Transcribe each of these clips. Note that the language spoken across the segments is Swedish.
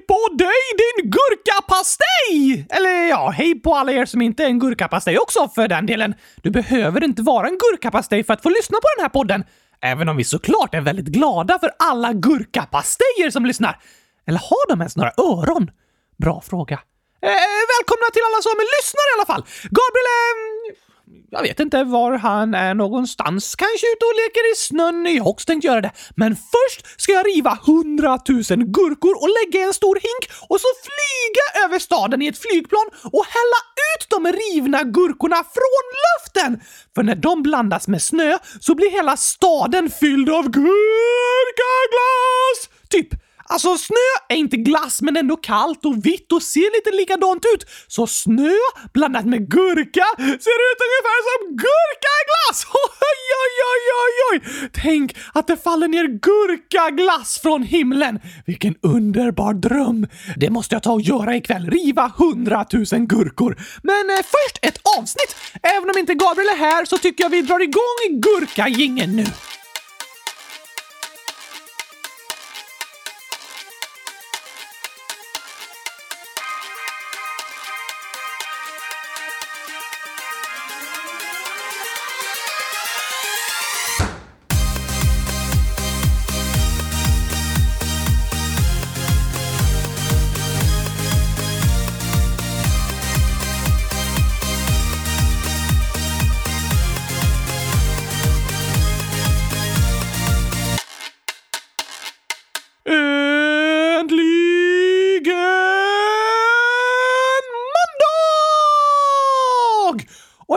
hej på dig din gurkapastej! Eller ja, hej på alla er som inte är en gurkapastej också för den delen. Du behöver inte vara en gurkapastej för att få lyssna på den här podden. Även om vi såklart är väldigt glada för alla gurkapastejer som lyssnar. Eller har de ens några öron? Bra fråga. Eh, välkomna till alla som lyssnar i alla fall! Gabriel eh, jag vet inte var han är någonstans. Kanske ute och leker i snön. Jag har också tänkt göra det. Men först ska jag riva hundratusen gurkor och lägga i en stor hink och så flyga över staden i ett flygplan och hälla ut de rivna gurkorna från luften! För när de blandas med snö så blir hela staden fylld av gurkaglass! Typ. Alltså snö är inte glass men ändå kallt och vitt och ser lite likadant ut. Så snö blandat med gurka ser ut ungefär som gurkaglass! Oj, oj, oj, oj, oj! Tänk att det faller ner gurkaglass från himlen! Vilken underbar dröm! Det måste jag ta och göra ikväll. Riva hundratusen gurkor. Men eh, först ett avsnitt! Även om inte Gabriel är här så tycker jag vi drar igång gurkagingen nu.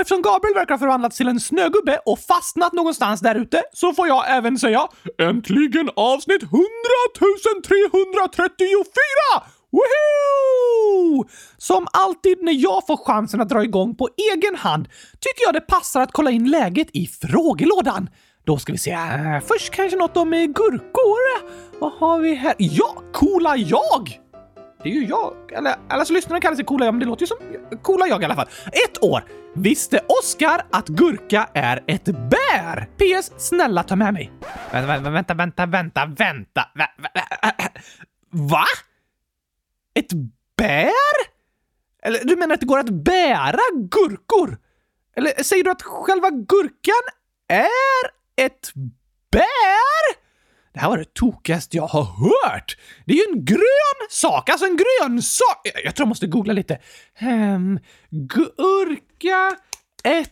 Eftersom Gabriel verkar ha förvandlats till en snögubbe och fastnat någonstans där ute så får jag även säga äntligen avsnitt 100 334! Woohoo! Som alltid när jag får chansen att dra igång på egen hand tycker jag det passar att kolla in läget i frågelådan. Då ska vi se. Äh, först kanske något om eh, gurkor. Vad har vi här? Ja, coola jag! Det är ju jag. Eller, alla som lyssnarna kallar sig coola jag, men det låter ju som coola jag i alla fall. Ett år. Visste Oskar att gurka är ett bär? PS. Snälla ta med mig. Vänta, vänta, vänta, vänta, vänta. Va? Ett bär? Eller du menar att det går att bära gurkor? Eller säger du att själva gurkan är ett bär? Det här var det tokigaste jag har hört! Det är ju en grön sak, alltså en grönsak! Jag tror jag måste googla lite. Um, gurka, ett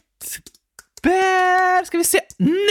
bär... Ska vi se.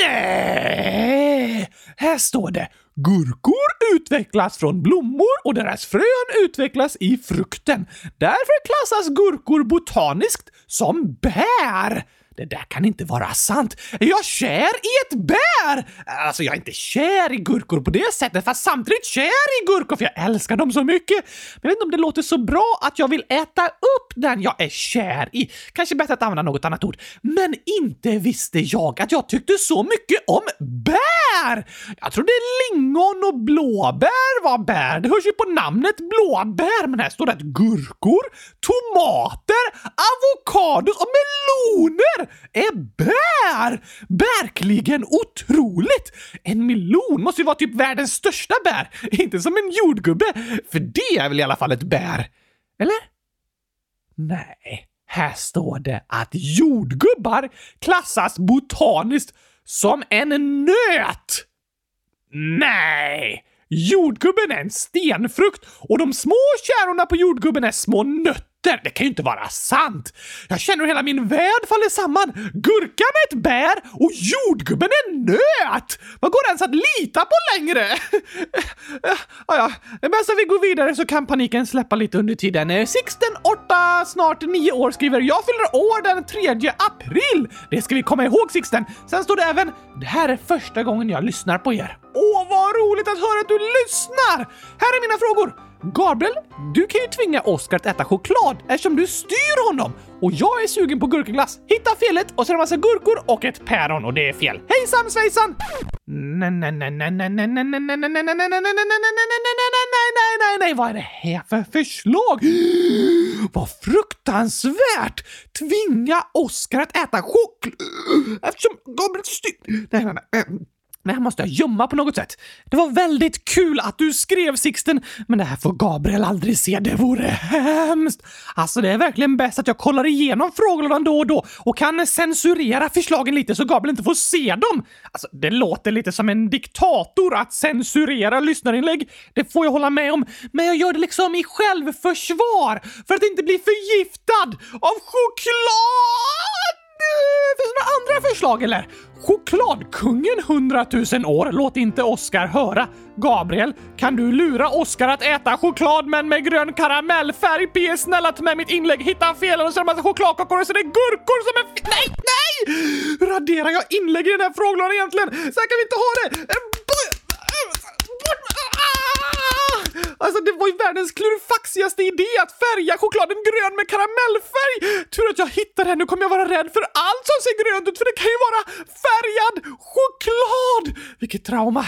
Nej! Här står det. Gurkor utvecklas från blommor och deras frön utvecklas i frukten. Därför klassas gurkor botaniskt som bär. Det där kan inte vara sant. Är jag kär i ett bär? Alltså, jag är inte kär i gurkor på det sättet, fast samtidigt kär i gurkor för jag älskar dem så mycket. Men jag vet inte om det låter så bra att jag vill äta upp den jag är kär i. Kanske bättre att använda något annat ord. Men inte visste jag att jag tyckte så mycket om bär! Jag trodde lingon och blåbär var bär. Det hörs ju på namnet blåbär, men här står det att gurkor, tomater, avokados och meloner är bär! Verkligen otroligt! En melon måste ju vara typ världens största bär, inte som en jordgubbe, för det är väl i alla fall ett bär? Eller? Nej, här står det att jordgubbar klassas botaniskt som en nöt! Nej! Jordgubben är en stenfrukt och de små kärorna på jordgubben är små nötter nötter! Det kan ju inte vara sant! Jag känner hur hela min värld faller samman. Gurkan är ett bär och jordgubben är en nöt! Vad går det ens att lita på längre? ja, ja. Men så vi går vidare så kan paniken släppa lite under tiden. Eh, Sixten, 8, snart 9 år skriver “Jag fyller år den 3 april”. Det ska vi komma ihåg Sixten. Sen står det även “Det här är första gången jag lyssnar på er”. Åh, vad roligt att höra att du lyssnar! Här är mina frågor. Gabriel, du kan ju tvinga Oscar att äta choklad eftersom du styr honom. Och jag är sugen på gurkaglass. Hitta felet och så är det en massa gurkor och ett päron och det är fel. Hejsan svejsan! Nej, nej, nej, nej, nej, nej, nej, nej, nej, nej, nej, nej, nej, nej, nej, nej, nej, nej, nej, vad är det här för förslag? Vad fruktansvärt! Tvinga Oskar att äta choklad eftersom Gabriel styr... Nej, nej, nej. Det här måste jag gömma på något sätt. Det var väldigt kul att du skrev Sixten, men det här får Gabriel aldrig se. Det vore hemskt. Alltså, det är verkligen bäst att jag kollar igenom frågelådan då och då och kan censurera förslagen lite så Gabriel inte får se dem. Alltså, det låter lite som en diktator att censurera lyssnarinlägg. Det får jag hålla med om, men jag gör det liksom i självförsvar för att inte bli förgiftad av choklad! Finns det några andra förslag eller? Chokladkungen 100 000 år, låt inte Oscar höra. Gabriel, kan du lura Oscar att äta choklad men med grön karamellfärg? P. Snälla ta med mitt inlägg, hitta felen och så är det massa chokladkakor och så är det gurkor som är... Nej, nej! Raderar jag inlägg i den här frågelådan egentligen? Så här kan vi inte ha det! Alltså det var ju världens klurifaxigaste idé att färga chokladen grön med karamellfärg! Tur att jag hittade den, nu kommer jag vara rädd för allt som ser grönt ut för det kan ju vara färgad choklad! Vilket trauma!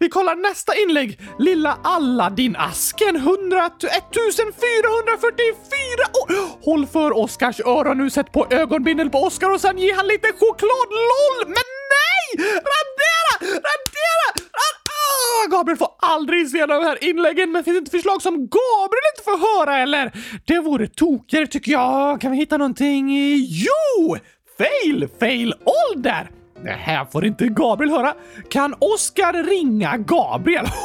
Vi kollar nästa inlägg. Lilla Aladdin-asken 100 1444 oh, Håll för Oscars öron nu, sätt på ögonbindel på Oscar och sen ge han lite choklad, LOL! Men nej! Radera! Radera! Radera! Gabriel får aldrig se de här inläggen, men finns det inte förslag som Gabriel inte får höra eller? Det vore tokigare tycker jag. Kan vi hitta någonting? Jo! Fail, fail, ålder! Det här får inte Gabriel höra. Kan Oskar ringa Gabriel?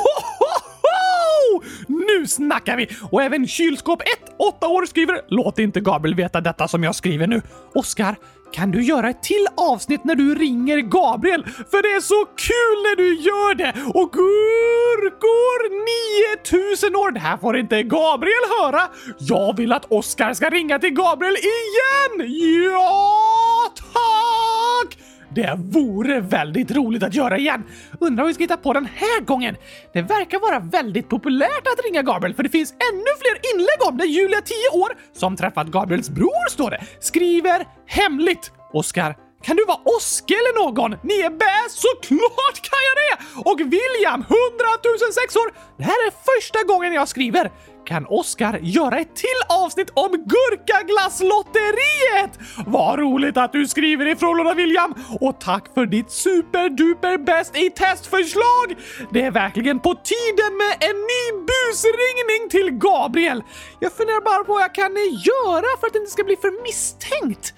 Nu snackar vi! Och även kylskåp 1, 8 år skriver “Låt inte Gabriel veta detta som jag skriver nu. Oskar, kan du göra ett till avsnitt när du ringer Gabriel? För det är så kul när du gör det! Och gurkor 9000 år! Det här får inte Gabriel höra! Jag vill att Oskar ska ringa till Gabriel igen! Ja, tack! Det vore väldigt roligt att göra igen. Undrar vad vi ska hitta på den här gången? Det verkar vara väldigt populärt att ringa Gabriel för det finns ännu fler inlägg om det. Julia, 10 år, som träffat Gabriels bror, står det, skriver hemligt. Oskar, kan du vara Oske eller någon? Ni är bäst! Såklart kan jag det! Och William, 100 000 sexor! Det här är första gången jag skriver. Kan Oskar göra ett till avsnitt om Gurkaglasslotteriet? Vad roligt att du skriver ifrån, frågorna William! Och tack för ditt superduper bäst i testförslag! Det är verkligen på tiden med en ny busringning till Gabriel. Jag funderar bara på vad jag kan göra för att det inte ska bli för misstänkt.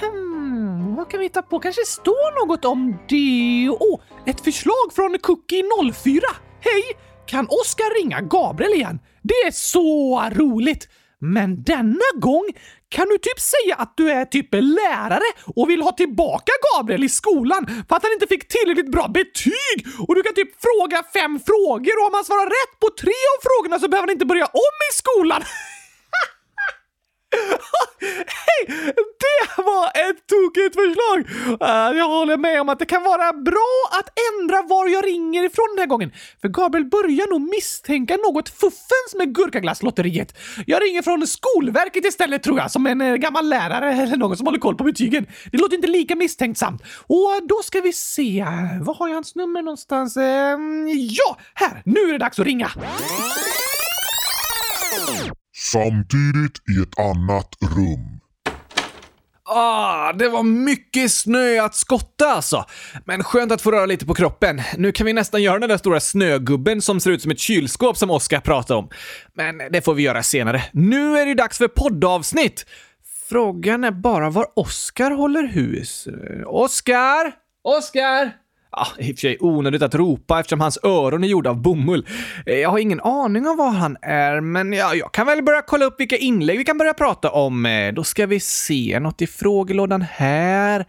Hmm, vad kan vi hitta på? Kanske står något om det? Åh, oh, ett förslag från Cookie04. Hej! Kan Oskar ringa Gabriel igen? Det är så roligt! Men denna gång kan du typ säga att du är typ lärare och vill ha tillbaka Gabriel i skolan för att han inte fick tillräckligt bra betyg och du kan typ fråga fem frågor och om han svarar rätt på tre av frågorna så behöver han inte börja om i skolan. Hej! Det var ett tokigt förslag! Eh, jag håller med om att det kan vara bra att var jag ringer ifrån den här gången. För Gabriel börjar nog misstänka något fuffens med Gurkaglasslotteriet. Jag ringer från Skolverket istället tror jag, som en eh, gammal lärare eller någon som håller koll på betygen. Det låter inte lika misstänksamt. Och då ska vi se, var har jag hans nummer någonstans? Ehm, ja, här! Nu är det dags att ringa! Samtidigt i ett annat rum. Ah, det var mycket snö att skotta alltså. Men skönt att få röra lite på kroppen. Nu kan vi nästan göra den där stora snögubben som ser ut som ett kylskåp som Oskar pratade om. Men det får vi göra senare. Nu är det dags för poddavsnitt! Frågan är bara var Oskar håller hus. Eh, Oskar? Oskar? Ah, i och för sig onödigt att ropa eftersom hans öron är gjorda av bomull. Eh, jag har ingen aning om var han är, men ja, jag kan väl börja kolla upp vilka inlägg vi kan börja prata om. Eh, då ska vi se, något i frågelådan här.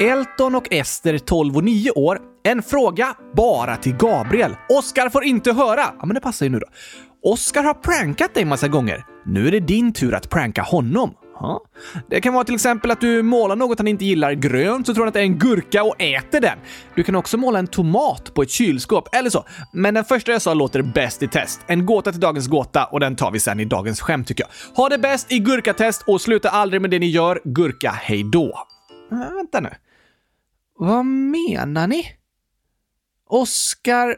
Elton och Ester, 12 och 9 år. En fråga bara till Gabriel. Oskar får inte höra. Ja, men det passar ju nu då. Oskar har prankat dig massa gånger. Nu är det din tur att pranka honom. Jaha. Det kan vara till exempel att du målar något han inte gillar grönt så tror han att det är en gurka och äter den. Du kan också måla en tomat på ett kylskåp eller så. Men den första jag sa låter bäst i test. En gåta till dagens gåta och den tar vi sen i dagens skämt tycker jag. Ha det bäst i gurkatest och sluta aldrig med det ni gör. Gurka, hejdå. Men äh, vänta nu. Vad menar ni? Oscar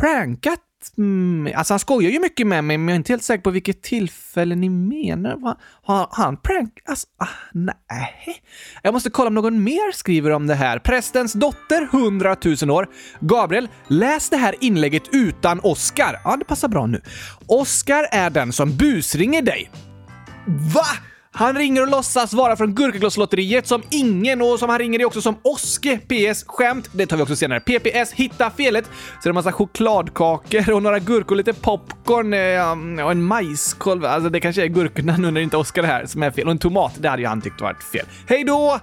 prankat Mm, alltså han skojar ju mycket med mig, men jag är inte helt säker på vilket tillfälle ni menar. Va? Har han prank... Alltså, ah, nej. Jag måste kolla om någon mer skriver om det här. Prästens dotter, 100 000 år. Gabriel, läs det här inlägget utan Oscar. Ja, det passar bra nu. Oscar är den som busringer dig. Va? Han ringer och låtsas vara från Gurkaglasslotteriet som ingen och som han ringer är också som Oske. PS. Skämt. Det tar vi också senare. PPS. Hitta felet. Så det är en massa chokladkakor och några gurkor, lite popcorn eh, och en majskolv. Alltså det kanske är gurkorna nu när det inte är Oskar här som är fel. Och en tomat. Det hade ju han tyckt varit fel. Hej då!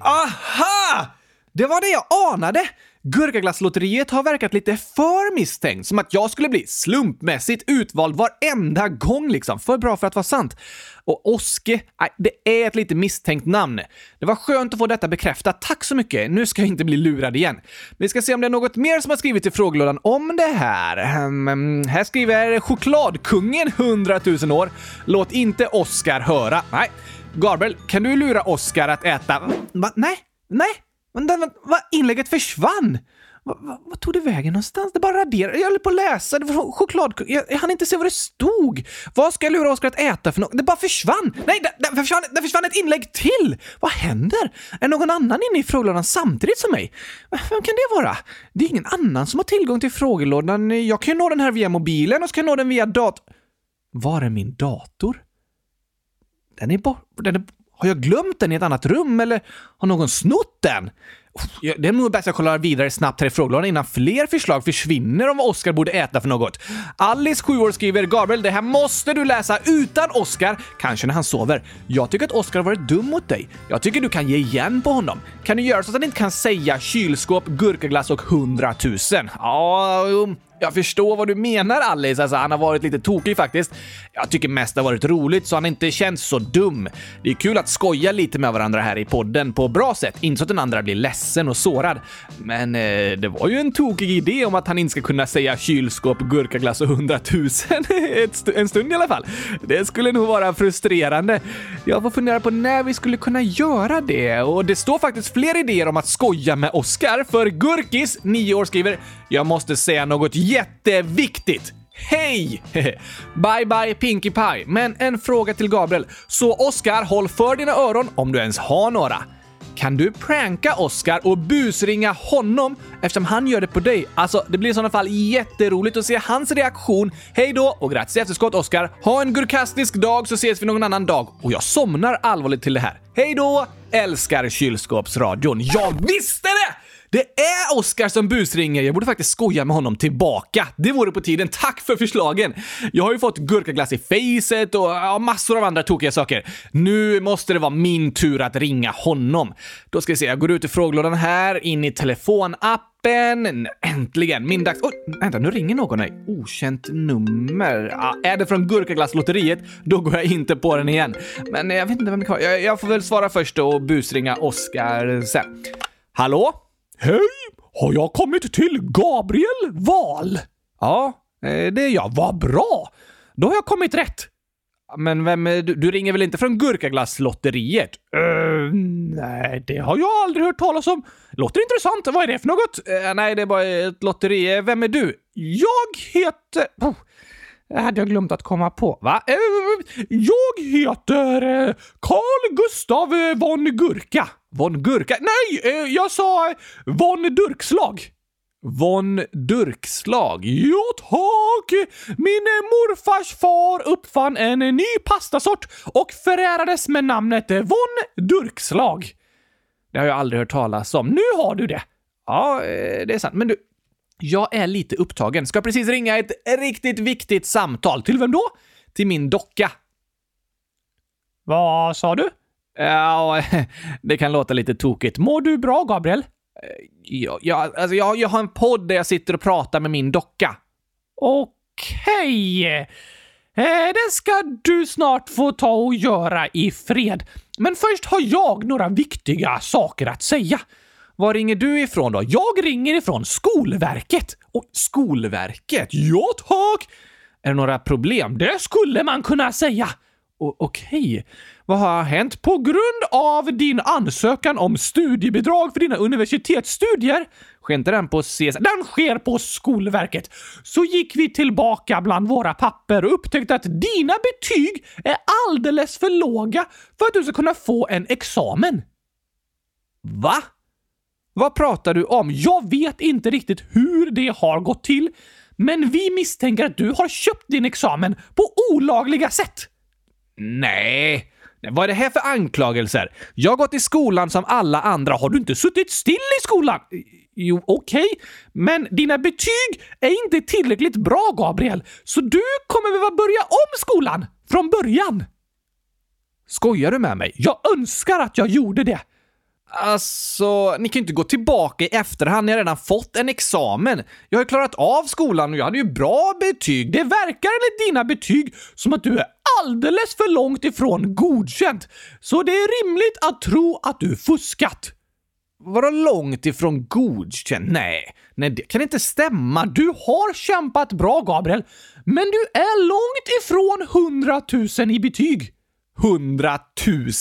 Aha! Det var det jag anade! Gurkaglasslotteriet har verkat lite för misstänkt, som att jag skulle bli slumpmässigt utvald varenda gång liksom. För bra för att vara sant. Och Oske, nej, det är ett lite misstänkt namn. Det var skönt att få detta bekräftat. Tack så mycket. Nu ska jag inte bli lurad igen. Vi ska se om det är något mer som har skrivit i frågelådan om det här. Um, här skriver Chokladkungen 100 000 år. Låt inte Oskar höra. Nej. Gabriel, kan du lura Oskar att äta... Va? Nej, nej, men den, va, inlägget försvann! Vad va, va tog det vägen någonstans? Det bara raderade. Jag höll på att läsa. Det var choklad... Jag, jag hann inte se vad det stod. Vad ska jag lura Oskar att äta för något? Det bara försvann! Nej, det, det, försvann, det försvann ett inlägg till! Vad händer? Är någon annan inne i frågelådan samtidigt som mig? Vem kan det vara? Det är ingen annan som har tillgång till frågelådan. Jag kan ju nå den här via mobilen och så kan jag nå den via dator... Var är min dator? Den är bort... Den är har jag glömt den i ett annat rum eller har någon snott den? Det är nog bäst jag kollar vidare snabbt här i frågelådan innan fler förslag försvinner om vad Oscar borde äta för något. Alice, 7 år, skriver “Gabriel, det här måste du läsa utan Oscar, kanske när han sover. Jag tycker att Oscar har varit dum mot dig. Jag tycker du kan ge igen på honom. Kan du göra så att han inte kan säga kylskåp, gurkaglass och hundratusen? Ja, jag förstår vad du menar Alice, alltså han har varit lite tokig faktiskt. Jag tycker mest det har varit roligt så han inte känns så dum. Det är kul att skoja lite med varandra här i podden på bra sätt, inte så att den andra blir ledsen och sårad. Men eh, det var ju en tokig idé om att han inte ska kunna säga kylskåp, gurkaglass och hundratusen st en stund i alla fall. Det skulle nog vara frustrerande. Jag får fundera på när vi skulle kunna göra det och det står faktiskt fler idéer om att skoja med Oscar för Gurkis, 9 år, skriver “Jag måste säga något jätteviktigt. Hej! bye bye Pinkie Pie. Men en fråga till Gabriel. Så Oscar, håll för dina öron om du ens har några. Kan du pranka Oscar och busringa honom eftersom han gör det på dig? Alltså, det blir i sådana fall jätteroligt att se hans reaktion. Hej då och grattis i efterskott Oscar. Ha en gurkastisk dag så ses vi någon annan dag. Och jag somnar allvarligt till det här. Hej då! Älskar kylskåpsradion. Jag visste det! Det är Oscar som busringer. Jag borde faktiskt skoja med honom tillbaka. Det vore på tiden. Tack för förslagen! Jag har ju fått gurkaglass i facet och ja, massor av andra tokiga saker. Nu måste det vara min tur att ringa honom. Då ska vi se, jag går ut i frågelådan här, in i telefonappen. Äntligen! Min dags... Oj, vänta, nu ringer någon. mig. okänt nummer. Ja, är det från Gurkaglasslotteriet, då går jag inte på den igen. Men jag vet inte vem det kan vara. Jag, jag får väl svara först och busringa Oscar sen. Hallå? Hej! Har jag kommit till Gabriel Val? Ja, eh, det är jag. Vad bra! Då har jag kommit rätt. Men vem, du, du ringer väl inte från Gurkaglasslotteriet? Uh, nej, det har jag aldrig hört talas om. Låter intressant. Vad är det för något? Uh, nej, det är bara ett lotteri. Vem är du? Jag heter... Oh, det hade jag glömt att komma på. Va? Uh, jag heter Carl Gustav von Gurka. Von Gurka? Nej, eh, jag sa eh, Von Durkslag. Von Durkslag? Ja, tack! Min eh, morfars far uppfann en ny pastasort och förärades med namnet Von Durkslag. Det har jag aldrig hört talas om. Nu har du det. Ja, det är sant. Men du, jag är lite upptagen. Ska precis ringa ett riktigt viktigt samtal. Till vem då? Till min docka. Vad sa du? Ja, det kan låta lite tokigt. Mår du bra, Gabriel? Ja, ja, alltså jag, jag har en podd där jag sitter och pratar med min docka. Okej. Eh, det ska du snart få ta och göra i fred. Men först har jag några viktiga saker att säga. Var ringer du ifrån då? Jag ringer ifrån Skolverket. Och Skolverket? Ja, tack! Är det några problem? Det skulle man kunna säga. Okej. Vad har hänt? På grund av din ansökan om studiebidrag för dina universitetsstudier sker inte den på CSN? Den sker på Skolverket. Så gick vi tillbaka bland våra papper och upptäckte att dina betyg är alldeles för låga för att du ska kunna få en examen. Va? Vad pratar du om? Jag vet inte riktigt hur det har gått till, men vi misstänker att du har köpt din examen på olagliga sätt. Nej. Nej, Vad är det här för anklagelser? Jag har gått i skolan som alla andra. Har du inte suttit still i skolan? Jo, okej. Men dina betyg är inte tillräckligt bra, Gabriel. Så du kommer behöva börja om skolan från början. Skojar du med mig? Jag önskar att jag gjorde det. Alltså, ni kan ju inte gå tillbaka i efterhand. Ni har redan fått en examen. Jag har ju klarat av skolan och jag hade ju bra betyg. Det verkar enligt dina betyg som att du är alldeles för långt ifrån godkänt. Så det är rimligt att tro att du fuskat. Vadå långt ifrån godkänt? Nej, nej, det kan inte stämma. Du har kämpat bra, Gabriel. Men du är långt ifrån 100 000 i betyg. 100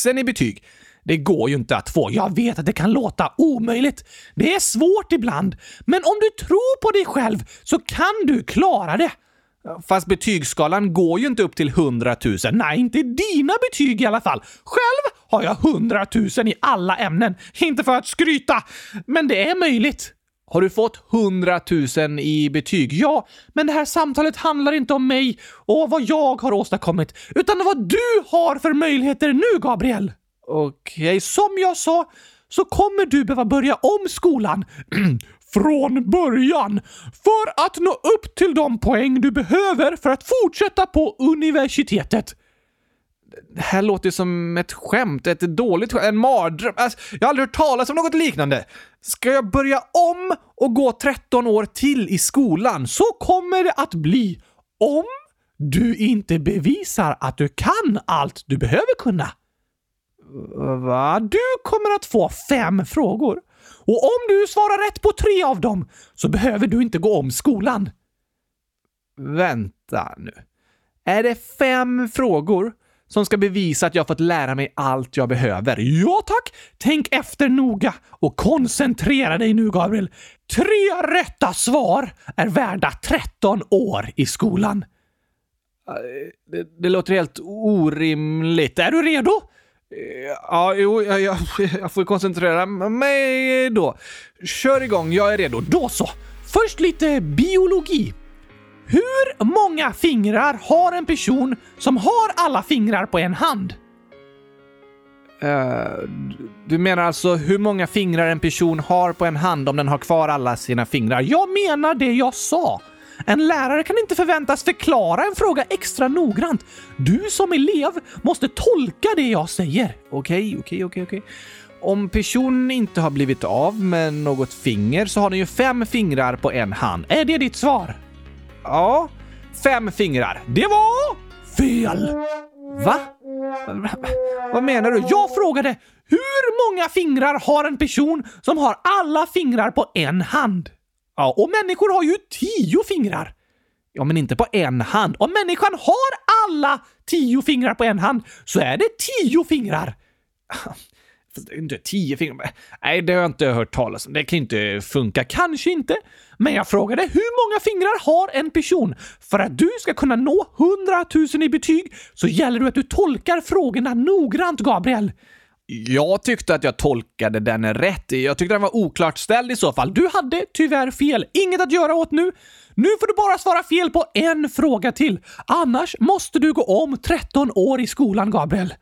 000 i betyg? Det går ju inte att få. Jag vet att det kan låta omöjligt. Det är svårt ibland. Men om du tror på dig själv så kan du klara det. Fast betygsskalan går ju inte upp till 100 000. Nej, inte dina betyg i alla fall. Själv har jag 100 000 i alla ämnen. Inte för att skryta, men det är möjligt. Har du fått 100 000 i betyg? Ja, men det här samtalet handlar inte om mig och vad jag har åstadkommit, utan vad du har för möjligheter nu, Gabriel. Okej, som jag sa så kommer du behöva börja om skolan från början för att nå upp till de poäng du behöver för att fortsätta på universitetet. Det här låter som ett skämt, ett dåligt skämt, en mardröm. Alltså, jag har aldrig hört talas om något liknande. Ska jag börja om och gå 13 år till i skolan så kommer det att bli om du inte bevisar att du kan allt du behöver kunna. Va? Du kommer att få fem frågor. Och om du svarar rätt på tre av dem så behöver du inte gå om skolan. Vänta nu. Är det fem frågor som ska bevisa att jag fått lära mig allt jag behöver? Ja tack! Tänk efter noga och koncentrera dig nu, Gabriel. Tre rätta svar är värda 13 år i skolan. Det, det låter helt orimligt. Är du redo? Ja, jo, jag, jag, jag får koncentrera mig då. Kör igång, jag är redo. Då så! Först lite biologi. Hur många fingrar har en person som har alla fingrar på en hand? Uh, du menar alltså hur många fingrar en person har på en hand om den har kvar alla sina fingrar? Jag menar det jag sa. En lärare kan inte förväntas förklara en fråga extra noggrant. Du som elev måste tolka det jag säger. Okej, okej, okej, okej. Om personen inte har blivit av med något finger så har den ju fem fingrar på en hand. Är det ditt svar? Ja, fem fingrar. Det var fel! Va? Vad menar du? Jag frågade hur många fingrar har en person som har alla fingrar på en hand? Ja, och människor har ju tio fingrar. Ja, men inte på en hand. Om människan har alla tio fingrar på en hand så är det tio fingrar. Fast det är inte tio fingrar. Nej, det har jag inte hört talas om. Det kan inte funka. Kanske inte. Men jag frågade hur många fingrar har en person? För att du ska kunna nå 100 000 i betyg så gäller det att du tolkar frågorna noggrant, Gabriel. Jag tyckte att jag tolkade den rätt. Jag tyckte den var oklart ställd i så fall. Du hade tyvärr fel. Inget att göra åt nu. Nu får du bara svara fel på en fråga till. Annars måste du gå om 13 år i skolan, Gabriel.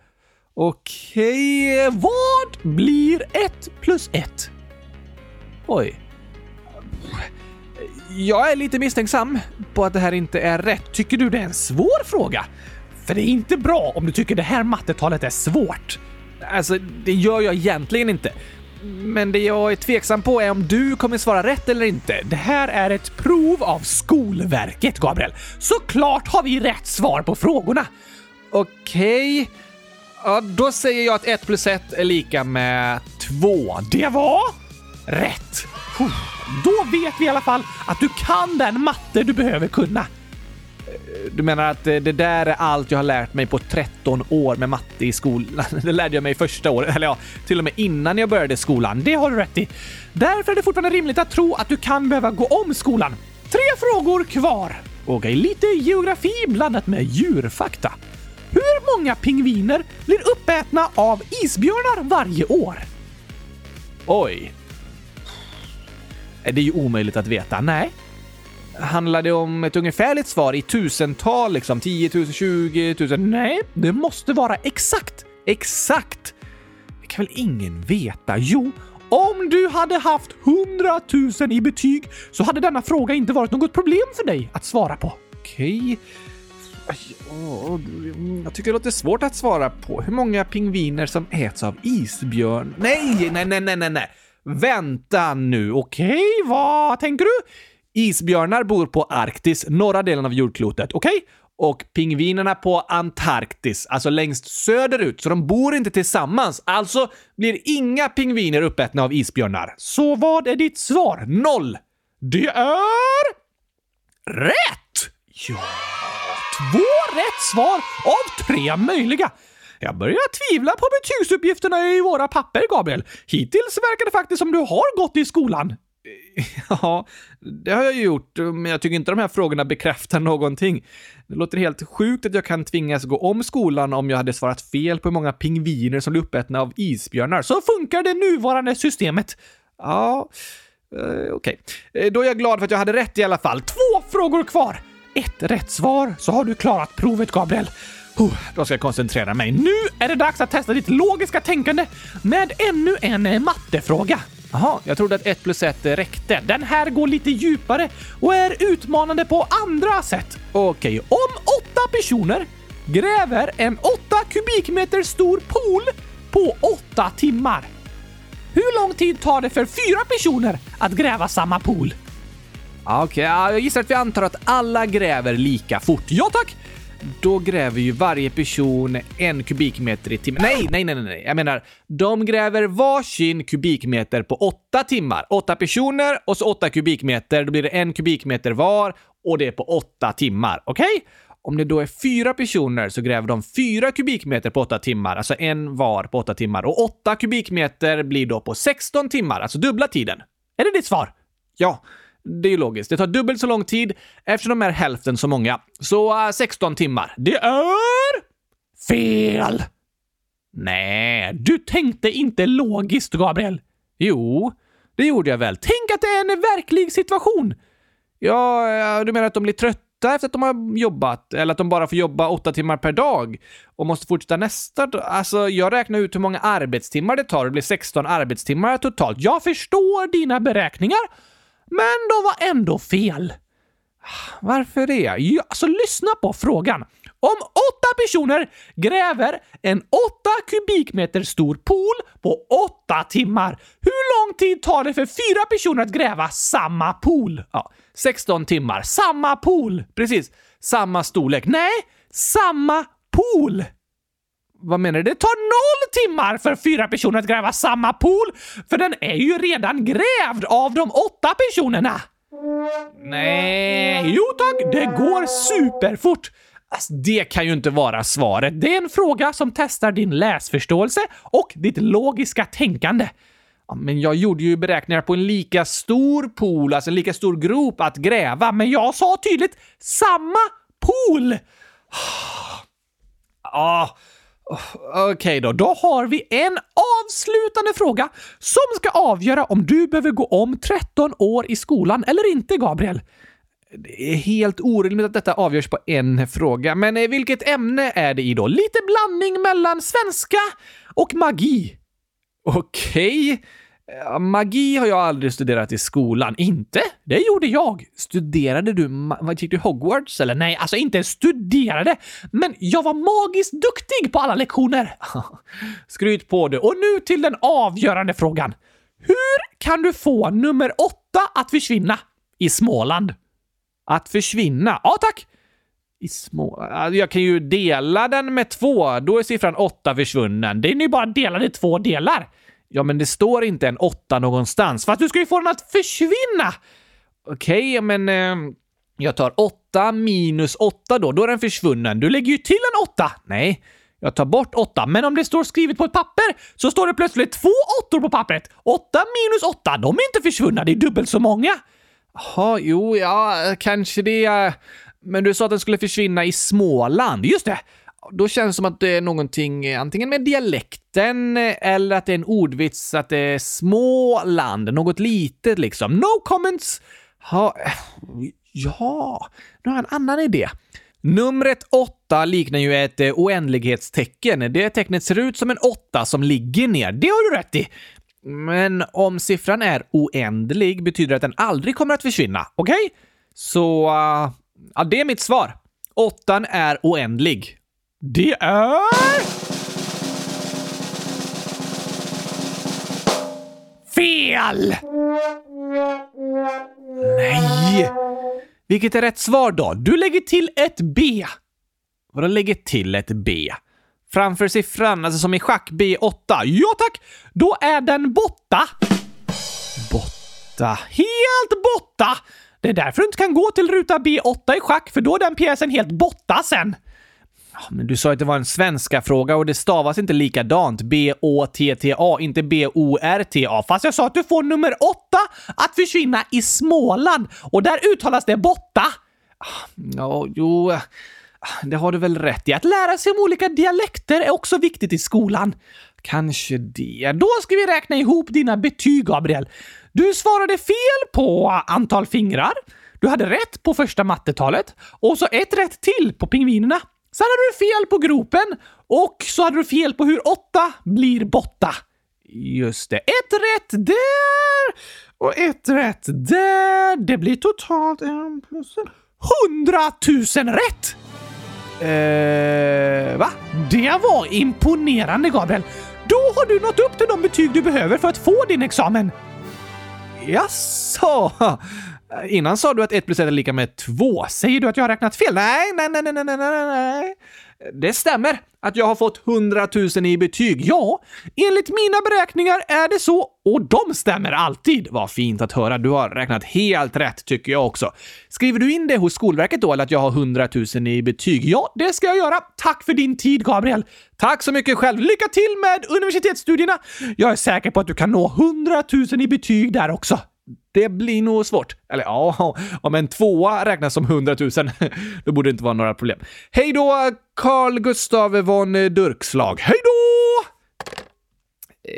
Okej, vad blir 1 plus 1? Oj. Jag är lite misstänksam på att det här inte är rätt. Tycker du det är en svår fråga? För det är inte bra om du tycker det här mattetalet är svårt. Alltså, det gör jag egentligen inte. Men det jag är tveksam på är om du kommer svara rätt eller inte. Det här är ett prov av Skolverket, Gabriel. Såklart har vi rätt svar på frågorna. Okej. Okay. Ja, då säger jag att 1 plus 1 är lika med 2. Det var rätt. Då vet vi i alla fall att du kan den matte du behöver kunna. Du menar att eh, det där är allt jag har lärt mig på 13 år med matte i skolan? Det lärde jag mig första året, eller ja, till och med innan jag började skolan. Det har du rätt i. Därför är det fortfarande rimligt att tro att du kan behöva gå om skolan. Tre frågor kvar. Okej, lite geografi blandat med djurfakta. Hur många pingviner blir uppätna av isbjörnar varje år? Oj. Det är ju omöjligt att veta. Nej. Handlar det om ett ungefärligt svar i tusental, liksom 10 000, 20 000? Nej, det måste vara exakt. Exakt! Det kan väl ingen veta? Jo, om du hade haft 100 000 i betyg så hade denna fråga inte varit något problem för dig att svara på. Okej. Jag tycker det låter svårt att svara på. Hur många pingviner som äts av isbjörn? Nej, nej, nej, nej, nej, nej. Vänta nu, okej? Okay, vad tänker du? Isbjörnar bor på Arktis, norra delen av jordklotet, okej? Okay? Och pingvinerna på Antarktis, alltså längst söderut, så de bor inte tillsammans. Alltså blir inga pingviner uppätna av isbjörnar. Så vad är ditt svar? Noll! Det är... rätt! Ja, två rätt svar av tre möjliga. Jag börjar tvivla på betygsuppgifterna i våra papper, Gabriel. Hittills verkar det faktiskt som du har gått i skolan. Ja, det har jag ju gjort, men jag tycker inte de här frågorna bekräftar någonting. Det låter helt sjukt att jag kan tvingas gå om skolan om jag hade svarat fel på hur många pingviner som blir uppätna av isbjörnar. Så funkar det nuvarande systemet. Ja, eh, okej. Okay. Då är jag glad för att jag hade rätt i alla fall. Två frågor kvar! Ett rätt svar så har du klarat provet, Gabriel. Oh, då ska jag koncentrera mig. Nu är det dags att testa ditt logiska tänkande med ännu en mattefråga. Jaha, jag trodde att 1 plus 1 räckte. Den här går lite djupare och är utmanande på andra sätt. Okej, om åtta personer gräver en 8 kubikmeter stor pool på åtta timmar. Hur lång tid tar det för fyra personer att gräva samma pool? Okej, okay, jag gissar att vi antar att alla gräver lika fort. Ja tack! Då gräver ju varje person en kubikmeter i timmen. Nej, nej, nej, nej. Jag menar, de gräver varsin kubikmeter på åtta timmar. Åtta personer och så åtta kubikmeter. Då blir det en kubikmeter var och det är på åtta timmar. Okej? Okay? Om det då är fyra personer så gräver de fyra kubikmeter på åtta timmar, alltså en var på åtta timmar. Och åtta kubikmeter blir då på 16 timmar, alltså dubbla tiden. Är det ditt svar? Ja. Det är ju logiskt. Det tar dubbelt så lång tid eftersom de är hälften så många. Så eh, uh, 16 timmar. Det är... fel! Nej, du tänkte inte logiskt, Gabriel. Jo, det gjorde jag väl. Tänk att det är en verklig situation! Ja, eh, du menar att de blir trötta efter att de har jobbat? Eller att de bara får jobba åtta timmar per dag och måste fortsätta nästa dag? Alltså, jag räknar ut hur många arbetstimmar det tar. Det blir 16 arbetstimmar totalt. Jag förstår dina beräkningar men de var ändå fel. Varför det? Ja, alltså lyssna på frågan. Om åtta personer gräver en åtta kubikmeter stor pool på åtta timmar, hur lång tid tar det för fyra personer att gräva samma pool? Ja, 16 timmar. Samma pool! Precis. Samma storlek. Nej, samma pool! Vad menar du? Det tar noll timmar för fyra personer att gräva samma pool, för den är ju redan grävd av de åtta personerna. Nej. Jo tack, det går superfort. Alltså, det kan ju inte vara svaret. Det är en fråga som testar din läsförståelse och ditt logiska tänkande. Ja, men jag gjorde ju beräkningar på en lika stor pool, alltså en lika stor grop att gräva, men jag sa tydligt samma pool! Ah, Oh, okej okay då, då har vi en avslutande fråga som ska avgöra om du behöver gå om 13 år i skolan eller inte, Gabriel. Det är helt orimligt att detta avgörs på en fråga, men eh, vilket ämne är det i då? Lite blandning mellan svenska och magi. Okej. Okay. Magi har jag aldrig studerat i skolan. Inte? Det gjorde jag. Studerade du, vad gick du Hogwarts eller? Nej, alltså inte studerade, men jag var magiskt duktig på alla lektioner. Skryt på du. Och nu till den avgörande frågan. Hur kan du få nummer åtta att försvinna i Småland? Att försvinna? Ja, tack! I små... Alltså, jag kan ju dela den med två. Då är siffran åtta försvunnen. Det är ju bara delade två delar. Ja, men det står inte en åtta någonstans. Fast du ska ju få den att försvinna! Okej, okay, men... Eh, Jag tar åtta minus åtta då, då är den försvunnen. Du lägger ju till en åtta! Nej, jag tar bort åtta. men om det står skrivet på ett papper så står det plötsligt två åttor på pappret. Åtta minus åtta. de är inte försvunna, det är dubbelt så många. Jaha, jo, ja, kanske det. Men du sa att den skulle försvinna i Småland. Just det! Då känns det som att det är någonting eh, antingen med dialekten eh, eller att det är en ordvits att det är Småland, något litet liksom. No comments! Ha, eh, ja, nu har jag en annan idé. Numret 8 liknar ju ett oändlighetstecken. Det tecknet ser ut som en åtta som ligger ner. Det har du rätt i. Men om siffran är oändlig betyder det att den aldrig kommer att försvinna. Okej? Okay? Så, uh, ja, det är mitt svar. Åttan är oändlig. Det är... Fel! Nej! Vilket är rätt svar då? Du lägger till ett B. Vadå lägger till ett B? Framför siffran, alltså som i schack, B8. Ja tack! Då är den borta. Borta. Helt borta! Det är därför du inte kan gå till ruta B8 i schack, för då är den pjäsen helt borta sen. Men du sa att det var en svenska fråga och det stavas inte likadant. B-Å-T-T-A, inte B-O-R-T-A. Fast jag sa att du får nummer åtta att försvinna i Småland och där uttalas det botta. Ah, ja, jo, ah, det har du väl rätt i. Att lära sig om olika dialekter är också viktigt i skolan. Kanske det. Då ska vi räkna ihop dina betyg, Gabriel. Du svarade fel på antal fingrar. Du hade rätt på första mattetalet och så ett rätt till på pingvinerna. Sen hade du fel på gropen och så hade du fel på hur åtta blir botta. Just det. Ett rätt där och ett rätt där. Det blir totalt en plus en. Hundratusen rätt! Eh, va? Det var imponerande, Gabriel. Då har du nått upp till de betyg du behöver för att få din examen. Jaså? Eh, innan sa du att 1 plus 1 är lika med 2. Säger du att jag har räknat fel? Nej, nej, nej, nej, nej, nej, nej. Det stämmer att jag har fått 100 000 i betyg. Ja, enligt mina beräkningar är det så och de stämmer alltid. Vad fint att höra. Du har räknat helt rätt tycker jag också. Skriver du in det hos Skolverket då, eller att jag har 100 000 i betyg? Ja, det ska jag göra. Tack för din tid, Gabriel. Tack så mycket själv. Lycka till med universitetsstudierna. Jag är säker på att du kan nå 100 000 i betyg där också. Det blir nog svårt. Eller ja, om en tvåa räknas som 100 000, då borde det inte vara några problem. Hej då, Carl Gustav von Durkslag. Hej då!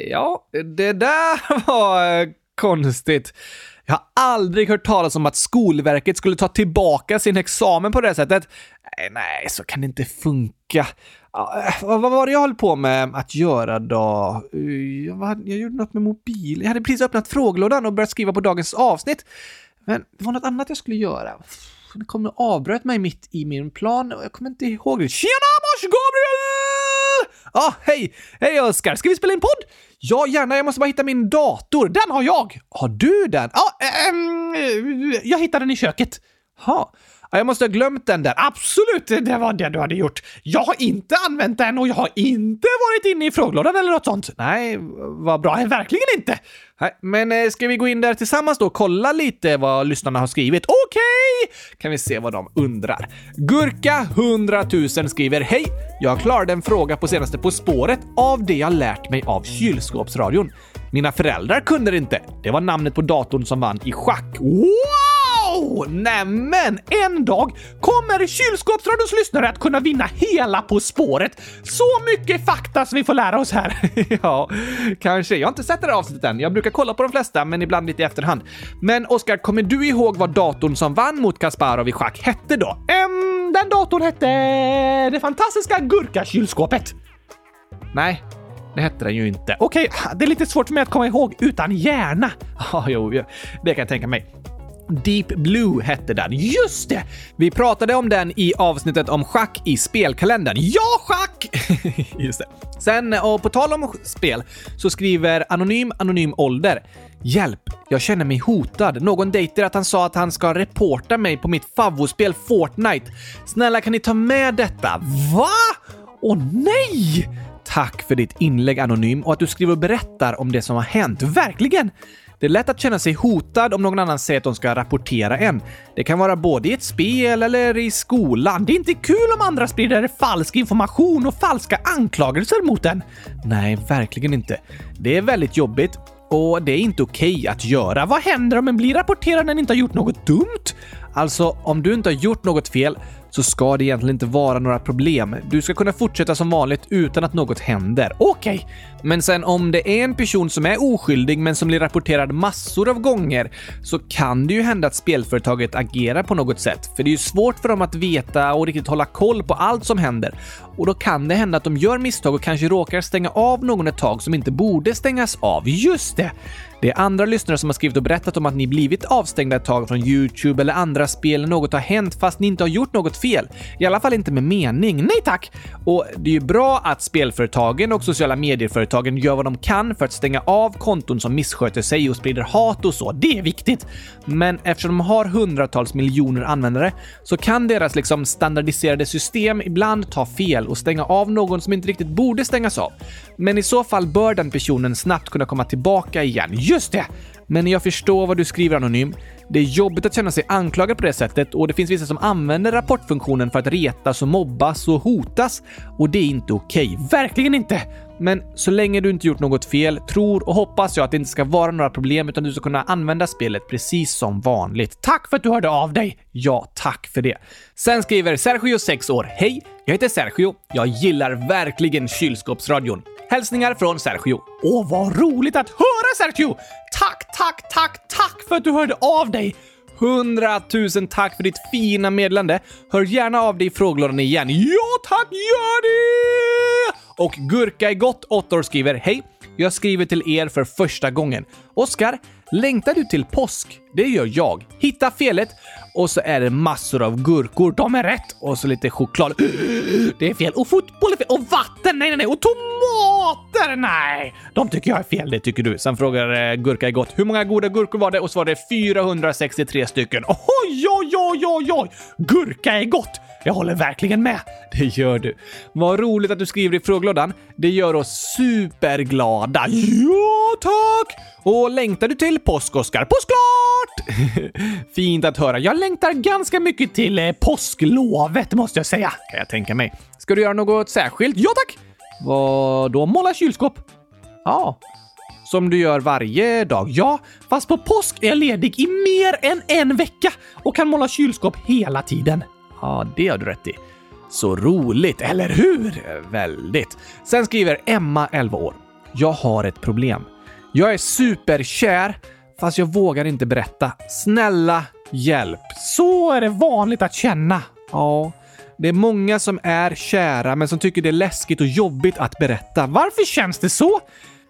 Ja, det där var eh, konstigt. Jag har aldrig hört talas om att Skolverket skulle ta tillbaka sin examen på det sättet. Nej, nej, så kan det inte funka. Äh, vad var det jag höll på med att göra då? Jag, jag gjorde något med mobil. Jag hade precis öppnat frågelådan och börjat skriva på dagens avsnitt. Men det var något annat jag skulle göra. Det kom och avbröt mig mitt i min plan och jag kommer inte ihåg det. Tjena mors Gabriel! Ja, ah, hej! Hej Oskar! Ska vi spela in podd? Ja, gärna. Jag måste bara hitta min dator. Den har jag! Har du den? Ja, ah, ähm, jag hittade den i köket. Ha. Jag måste ha glömt den där. Absolut, det var det du hade gjort. Jag har inte använt den och jag har inte varit inne i frågelådan eller något sånt. Nej, vad bra. Verkligen inte. Men eh, ska vi gå in där tillsammans då och kolla lite vad lyssnarna har skrivit? Okej! Okay. Kan vi se vad de undrar. Gurka 100 000 skriver Hej! Jag klarade en fråga på senaste På spåret av det jag lärt mig av kylskåpsradion. Mina föräldrar kunde det inte. Det var namnet på datorn som vann i schack. What? Wow! Nämen! En dag kommer kylskåpsradions lyssnare att kunna vinna hela På spåret. Så mycket fakta som vi får lära oss här. ja, kanske. Jag har inte sett det här avsnittet än. Jag brukar kolla på de flesta, men ibland lite i efterhand. Men Oskar, kommer du ihåg vad datorn som vann mot Kasparov i schack hette då? Um, den datorn hette... Det fantastiska gurkakylskåpet. Nej, det hette den ju inte. Okej, okay, det är lite svårt för mig att komma ihåg utan hjärna. Ja, jo, det kan jag tänka mig. Deep Blue hette den. Just det! Vi pratade om den i avsnittet om schack i spelkalendern. Ja, schack! Just det. Sen, och på tal om spel, så skriver Anonym Anonym Ålder. Hjälp! Jag känner mig hotad. Någon dejter att han sa att han ska reporta mig på mitt favvospel Fortnite. Snälla, kan ni ta med detta? Va? Åh nej! Tack för ditt inlägg Anonym och att du skriver och berättar om det som har hänt. Verkligen! Det är lätt att känna sig hotad om någon annan säger att de ska rapportera en. Det kan vara både i ett spel eller i skolan. Det är inte kul om andra sprider falsk information och falska anklagelser mot en. Nej, verkligen inte. Det är väldigt jobbigt och det är inte okej okay att göra. Vad händer om en blir rapporterad när en inte har gjort något dumt? Alltså, om du inte har gjort något fel så ska det egentligen inte vara några problem. Du ska kunna fortsätta som vanligt utan att något händer. Okej. Okay. Men sen om det är en person som är oskyldig men som blir rapporterad massor av gånger så kan det ju hända att spelföretaget agerar på något sätt. För det är ju svårt för dem att veta och riktigt hålla koll på allt som händer. Och då kan det hända att de gör misstag och kanske råkar stänga av någon ett tag som inte borde stängas av. Just det! Det är andra lyssnare som har skrivit och berättat om att ni blivit avstängda ett tag från Youtube eller andra spel när något har hänt fast ni inte har gjort något fel. I alla fall inte med mening. Nej tack! Och det är ju bra att spelföretagen och sociala medieföretagen gör vad de kan för att stänga av konton som missköter sig och sprider hat och så. Det är viktigt. Men eftersom de har hundratals miljoner användare så kan deras liksom standardiserade system ibland ta fel och stänga av någon som inte riktigt borde stängas av. Men i så fall bör den personen snabbt kunna komma tillbaka igen. Just det! Men jag förstår vad du skriver anonym. Det är jobbigt att känna sig anklagad på det sättet och det finns vissa som använder rapportfunktionen för att retas och mobbas och hotas och det är inte okej. Okay. Verkligen inte! Men så länge du inte gjort något fel tror och hoppas jag att det inte ska vara några problem utan du ska kunna använda spelet precis som vanligt. Tack för att du hörde av dig! Ja, tack för det. Sen skriver Sergio, 6 år. Hej! Jag heter Sergio. Jag gillar verkligen kylskåpsradion. Hälsningar från Sergio. Åh, vad roligt att höra Sergio! Tack, tack, tack, för att du hörde av dig! Hundratusen tack för ditt fina meddelande. Hör gärna av dig i frågelådan igen. Ja tack, gör det! Och Gurka är gott 8 år skriver Hej! Jag skriver till er för första gången. Oskar, längtar du till påsk? Det gör jag. Hitta felet och så är det massor av gurkor. De är rätt. Och så lite choklad. Det är fel. Och fotboll är fel. Och vatten. Nej, nej, nej. Och tomater. Nej, de tycker jag är fel. Det tycker du. Sen frågar eh, Gurka är gott. Hur många goda gurkor var det? Och så var det 463 stycken. Oj, oj, oj, oj, oj. Gurka är gott. Jag håller verkligen med. Det gör du. Vad roligt att du skriver i frågelådan. Det gör oss superglada. Ja, tack! Och längtar du till påsk, Oskar? Påsklart! Fint att höra. Jag längtar ganska mycket till eh, påsklovet, måste jag säga. Kan jag tänka mig. Ska du göra något särskilt? Ja, tack! Vad då? Måla kylskåp? Ja. Som du gör varje dag? Ja, fast på påsk är jag ledig i mer än en vecka och kan måla kylskåp hela tiden. Ja, det har du rätt i. Så roligt, eller hur? Väldigt. Sen skriver Emma, 11 år. Jag har ett problem. Jag är superkär, fast jag vågar inte berätta. Snälla, hjälp. Så är det vanligt att känna. Ja, det är många som är kära, men som tycker det är läskigt och jobbigt att berätta. Varför känns det så?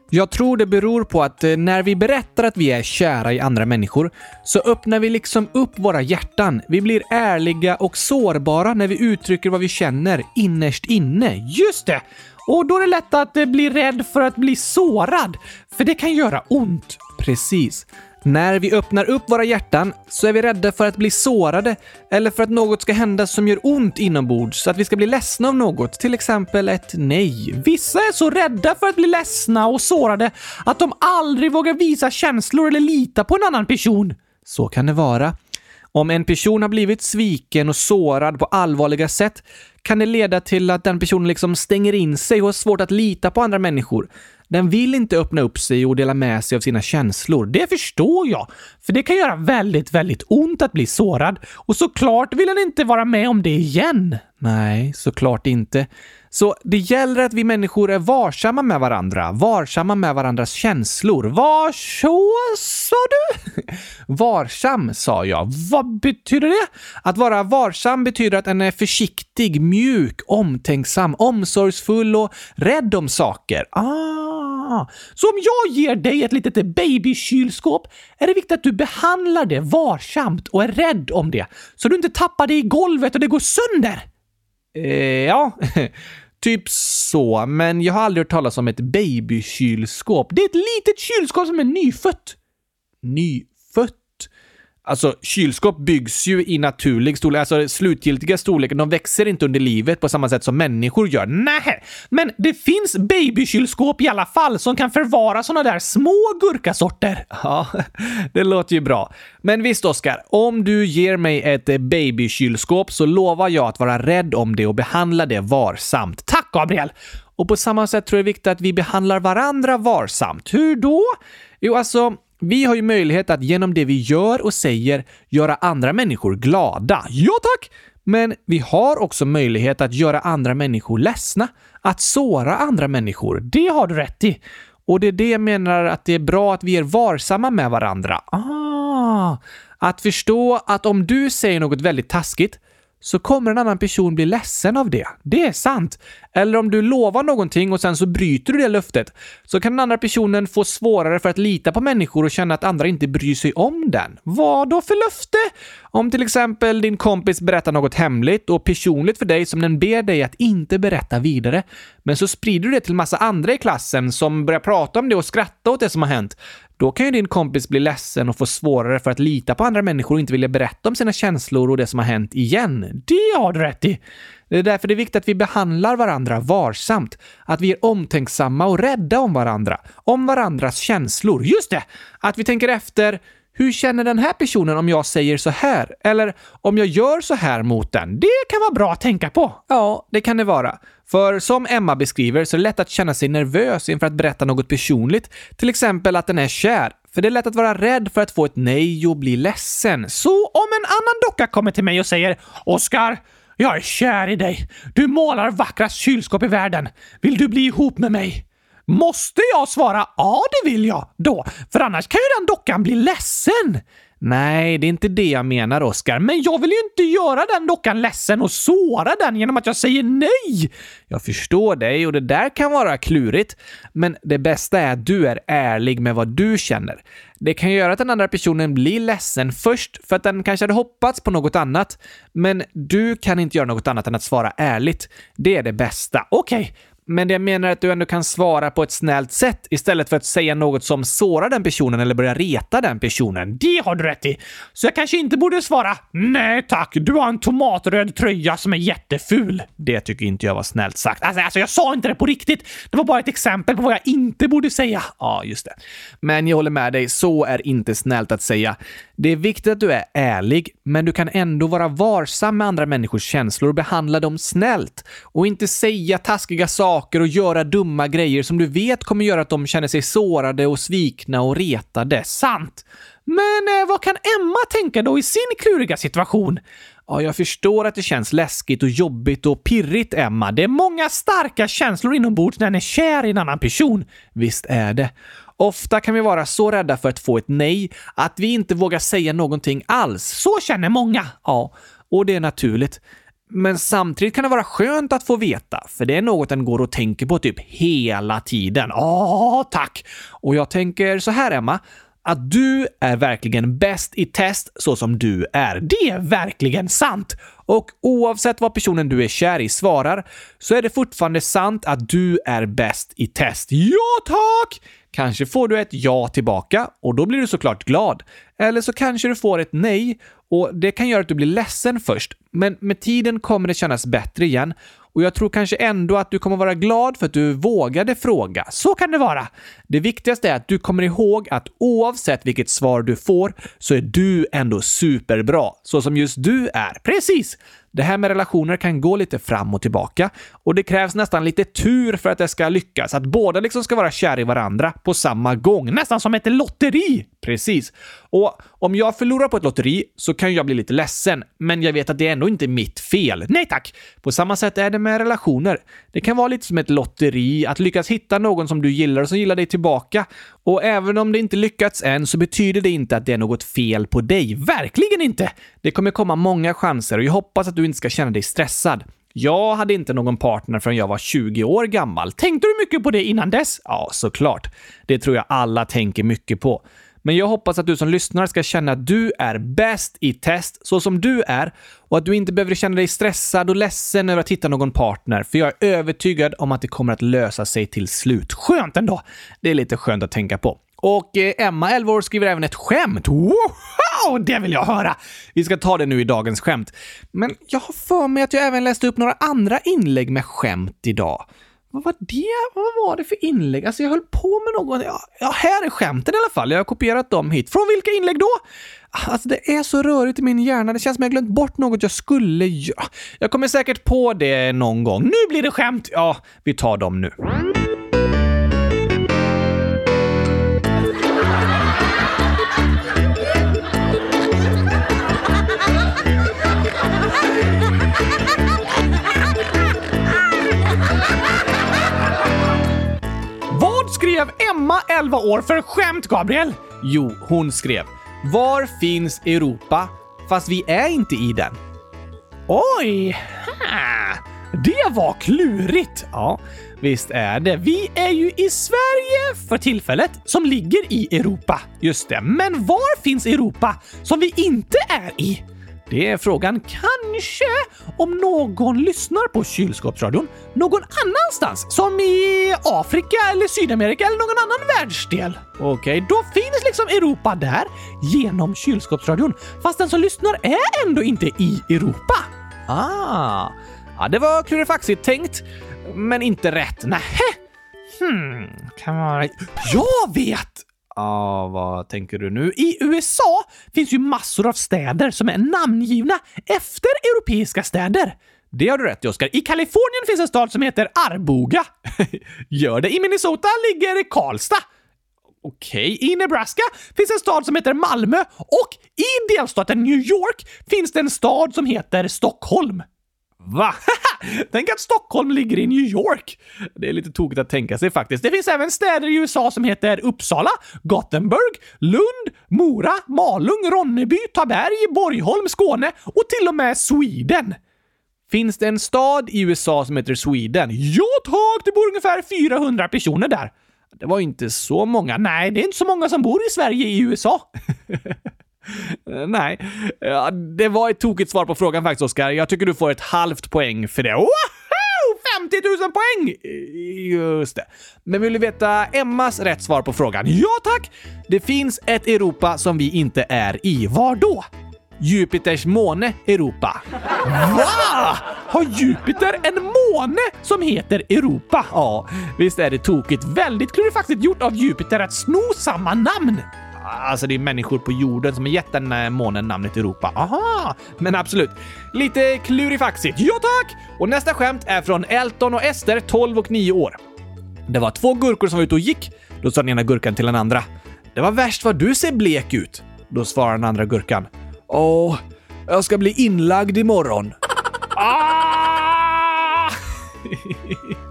Jag tror det beror på att eh, när vi berättar att vi är kära i andra människor så öppnar vi liksom upp våra hjärtan. Vi blir ärliga och sårbara när vi uttrycker vad vi känner innerst inne. Just det! Och då är det lätt att eh, bli rädd för att bli sårad, för det kan göra ont. Precis. När vi öppnar upp våra hjärtan så är vi rädda för att bli sårade eller för att något ska hända som gör ont inombords, så att vi ska bli ledsna av något, till exempel ett nej. Vissa är så rädda för att bli ledsna och sårade att de aldrig vågar visa känslor eller lita på en annan person. Så kan det vara. Om en person har blivit sviken och sårad på allvarliga sätt kan det leda till att den personen liksom stänger in sig och har svårt att lita på andra människor. Den vill inte öppna upp sig och dela med sig av sina känslor. Det förstår jag, för det kan göra väldigt, väldigt ont att bli sårad och såklart vill den inte vara med om det igen. Nej, såklart inte. Så det gäller att vi människor är varsamma med varandra, varsamma med varandras känslor. Var så, sa du? Varsam, sa jag. Vad betyder det? Att vara varsam betyder att en är försiktig, mjuk, omtänksam, omsorgsfull och rädd om saker. Ah, så om jag ger dig ett litet babykylskåp är det viktigt att du behandlar det varsamt och är rädd om det, så du inte tappar det i golvet och det går sönder? Eh, ja, typ så. Men jag har aldrig hört talas om ett babykylskåp. Det är ett litet kylskåp som är nyfött. Nyfött? Alltså, kylskåp byggs ju i naturlig storlek, alltså slutgiltiga storleken. De växer inte under livet på samma sätt som människor gör. Nej, men det finns babykylskåp i alla fall som kan förvara såna där små gurkasorter. Ja, det låter ju bra. Men visst, Oskar, om du ger mig ett babykylskåp så lovar jag att vara rädd om det och behandla det varsamt. Gabriel! Och på samma sätt tror jag det är viktigt att vi behandlar varandra varsamt. Hur då? Jo, alltså, vi har ju möjlighet att genom det vi gör och säger göra andra människor glada. Ja, tack! Men vi har också möjlighet att göra andra människor ledsna. Att såra andra människor. Det har du rätt i. Och det är det jag menar att det är bra att vi är varsamma med varandra. Ah, Att förstå att om du säger något väldigt taskigt så kommer en annan person bli ledsen av det. Det är sant. Eller om du lovar någonting och sen så bryter du det löftet så kan den andra personen få svårare för att lita på människor och känna att andra inte bryr sig om den. Vad då för löfte? Om till exempel din kompis berättar något hemligt och personligt för dig som den ber dig att inte berätta vidare. Men så sprider du det till massa andra i klassen som börjar prata om det och skratta åt det som har hänt. Då kan ju din kompis bli ledsen och få svårare för att lita på andra människor och inte vilja berätta om sina känslor och det som har hänt igen. det har du rätt i. Det är därför det är viktigt att vi behandlar varandra varsamt. Att vi är omtänksamma och rädda om varandra. Om varandras känslor. Just det! Att vi tänker efter hur känner den här personen om jag säger så här? Eller om jag gör så här mot den? Det kan vara bra att tänka på. Ja, det kan det vara. För som Emma beskriver så är det lätt att känna sig nervös inför att berätta något personligt. Till exempel att den är kär. För det är lätt att vara rädd för att få ett nej och bli ledsen. Så om en annan docka kommer till mig och säger Oskar, jag är kär i dig. Du målar vackrast kylskåp i världen. Vill du bli ihop med mig? Måste jag svara ja, det vill jag då? För annars kan ju den dockan bli ledsen. Nej, det är inte det jag menar, Oskar. Men jag vill ju inte göra den dockan ledsen och såra den genom att jag säger nej. Jag förstår dig och det där kan vara klurigt. Men det bästa är att du är ärlig med vad du känner. Det kan göra att den andra personen blir ledsen först för att den kanske hade hoppats på något annat. Men du kan inte göra något annat än att svara ärligt. Det är det bästa. Okej, men jag menar att du ändå kan svara på ett snällt sätt istället för att säga något som sårar den personen eller börjar reta den personen. det har du rätt i. Så jag kanske inte borde svara nej tack, du har en tomatröd tröja som är jätteful. Det tycker inte jag var snällt sagt. Alltså, alltså jag sa inte det på riktigt. Det var bara ett exempel på vad jag inte borde säga. Ja, just det. Men jag håller med dig, så är inte snällt att säga. Det är viktigt att du är ärlig, men du kan ändå vara varsam med andra människors känslor och behandla dem snällt. Och inte säga taskiga saker och göra dumma grejer som du vet kommer göra att de känner sig sårade och svikna och retade. Sant. Men eh, vad kan Emma tänka då i sin kluriga situation? Ja, jag förstår att det känns läskigt och jobbigt och pirrigt, Emma. Det är många starka känslor inombords när en är kär i en annan person. Visst är det. Ofta kan vi vara så rädda för att få ett nej att vi inte vågar säga någonting alls. Så känner många. Ja, och det är naturligt. Men samtidigt kan det vara skönt att få veta, för det är något den går och tänker på typ hela tiden. Ja, tack. Och jag tänker så här, Emma, att du är verkligen bäst i test så som du är. Det är verkligen sant. Och oavsett vad personen du är kär i svarar så är det fortfarande sant att du är bäst i test. Ja, tack! Kanske får du ett ja tillbaka och då blir du såklart glad. Eller så kanske du får ett nej och det kan göra att du blir ledsen först. Men med tiden kommer det kännas bättre igen och jag tror kanske ändå att du kommer vara glad för att du vågade fråga. Så kan det vara. Det viktigaste är att du kommer ihåg att oavsett vilket svar du får så är du ändå superbra, så som just du är. Precis. Det här med relationer kan gå lite fram och tillbaka och det krävs nästan lite tur för att det ska lyckas. Att båda liksom ska vara kär i varandra på samma gång. Nästan som ett lotteri. Precis. Och om jag förlorar på ett lotteri så kan jag bli lite ledsen, men jag vet att det är ändå inte mitt fel. Nej tack! På samma sätt är det med relationer. Det kan vara lite som ett lotteri, att lyckas hitta någon som du gillar och som gillar dig tillbaka. Och även om det inte lyckats än så betyder det inte att det är något fel på dig. Verkligen inte! Det kommer komma många chanser och jag hoppas att du inte ska känna dig stressad. Jag hade inte någon partner förrän jag var 20 år gammal. Tänkte du mycket på det innan dess? Ja, såklart. Det tror jag alla tänker mycket på. Men jag hoppas att du som lyssnar ska känna att du är bäst i test så som du är och att du inte behöver känna dig stressad och ledsen över att hitta någon partner, för jag är övertygad om att det kommer att lösa sig till slut. Skönt ändå! Det är lite skönt att tänka på. Och eh, Emma, 11 år, skriver även ett skämt. Wow, det vill jag höra! Vi ska ta det nu i dagens skämt. Men jag har för mig att jag även läste upp några andra inlägg med skämt idag. Vad var det? Vad var det för inlägg? Alltså jag höll på med något. Ja, ja, här är skämten i alla fall. Jag har kopierat dem hit. Från vilka inlägg då? Alltså det är så rörigt i min hjärna. Det känns som jag glömt bort något jag skulle göra. Jag kommer säkert på det någon gång. Nu blir det skämt! Ja, vi tar dem nu. Skrev Emma, 11 år, för skämt, Gabriel? Jo, hon skrev “Var finns Europa? Fast vi är inte i den.” Oj! Ha. Det var klurigt. Ja, visst är det. Vi är ju i Sverige för tillfället, som ligger i Europa. Just det. Men var finns Europa som vi inte är i? Det är frågan. Kanske om någon lyssnar på kylskåpsradion någon annanstans, som i Afrika eller Sydamerika eller någon annan världsdel. Okej, okay. då finns liksom Europa där genom kylskåpsradion, fast den som lyssnar är ändå inte i Europa. Ah, ja, det var klurifaxigt tänkt, men inte rätt. Nähä? Hmm, kan man... Jag vet! Ja, vad tänker du nu? I USA finns ju massor av städer som är namngivna efter europeiska städer. Det har du rätt i, Oskar. I Kalifornien finns en stad som heter Arboga. Gör det? I Minnesota ligger Karlstad. Okej. I Nebraska finns en stad som heter Malmö och i delstaten New York finns det en stad som heter Stockholm. Va? Tänk att Stockholm ligger i New York! Det är lite tokigt att tänka sig faktiskt. Det finns även städer i USA som heter Uppsala, Gothenburg, Lund, Mora, Malung, Ronneby, Taberg, Borgholm, Skåne och till och med Sweden. Finns det en stad i USA som heter Sweden? Ja tack! Det bor ungefär 400 personer där. Det var inte så många. Nej, det är inte så många som bor i Sverige i USA. Eh, nej, ja, det var ett tokigt svar på frågan faktiskt, Oskar. Jag tycker du får ett halvt poäng för det. Woho! 50 000 poäng! Just det. Men vill du veta Emmas rätt svar på frågan? Ja, tack! Det finns ett Europa som vi inte är i. Var då? Jupiters måne Europa. Va? Har Jupiter en måne som heter Europa? Ja, visst är det tokigt. Väldigt klurifaxigt gjort av Jupiter att sno samma namn. Alltså, det är människor på jorden som har gett den månen namnet Europa. Aha! Men absolut. Lite klurifaxigt. Ja, tack! Och nästa skämt är från Elton och Ester, 12 och 9 år. Det var två gurkor som var ute och gick. Då sa den ena gurkan till den andra. Det var värst vad du ser blek ut. Då svarar den andra gurkan. Åh, jag ska bli inlagd imorgon. Ah!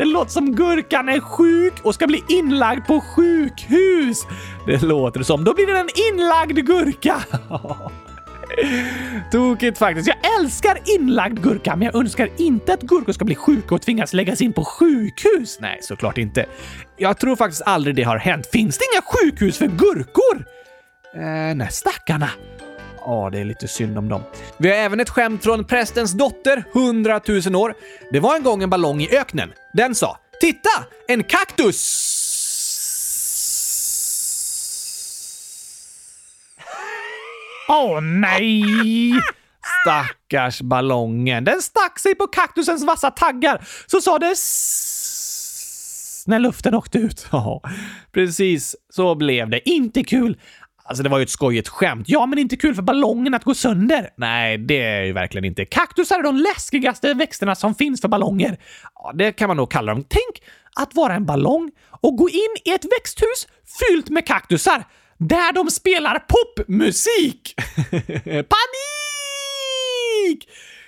Det låter som gurkan är sjuk och ska bli inlagd på sjukhus. Det låter som. Då blir det en inlagd gurka. Tokigt faktiskt. Jag älskar inlagd gurka, men jag önskar inte att gurkor ska bli sjuka och tvingas läggas in på sjukhus. Nej, såklart inte. Jag tror faktiskt aldrig det har hänt. Finns det inga sjukhus för gurkor? Eh, nej, stackarna. Ja, det är lite synd om dem. Vi har även ett skämt från prästens dotter, 100 000 år. Det var en gång en ballong i öknen. Den sa “Titta! En kaktus!” Åh oh, nej! Stackars ballongen. Den stack sig på kaktusens vassa taggar, så sa det när luften åkte ut. Ja, precis så blev det. Inte kul. Alltså det var ju ett skojigt skämt. Ja, men inte kul för ballongen att gå sönder. Nej, det är ju verkligen inte. Kaktusar är de läskigaste växterna som finns för ballonger. Ja, det kan man nog kalla dem. Tänk att vara en ballong och gå in i ett växthus fyllt med kaktusar där de spelar popmusik. Panik!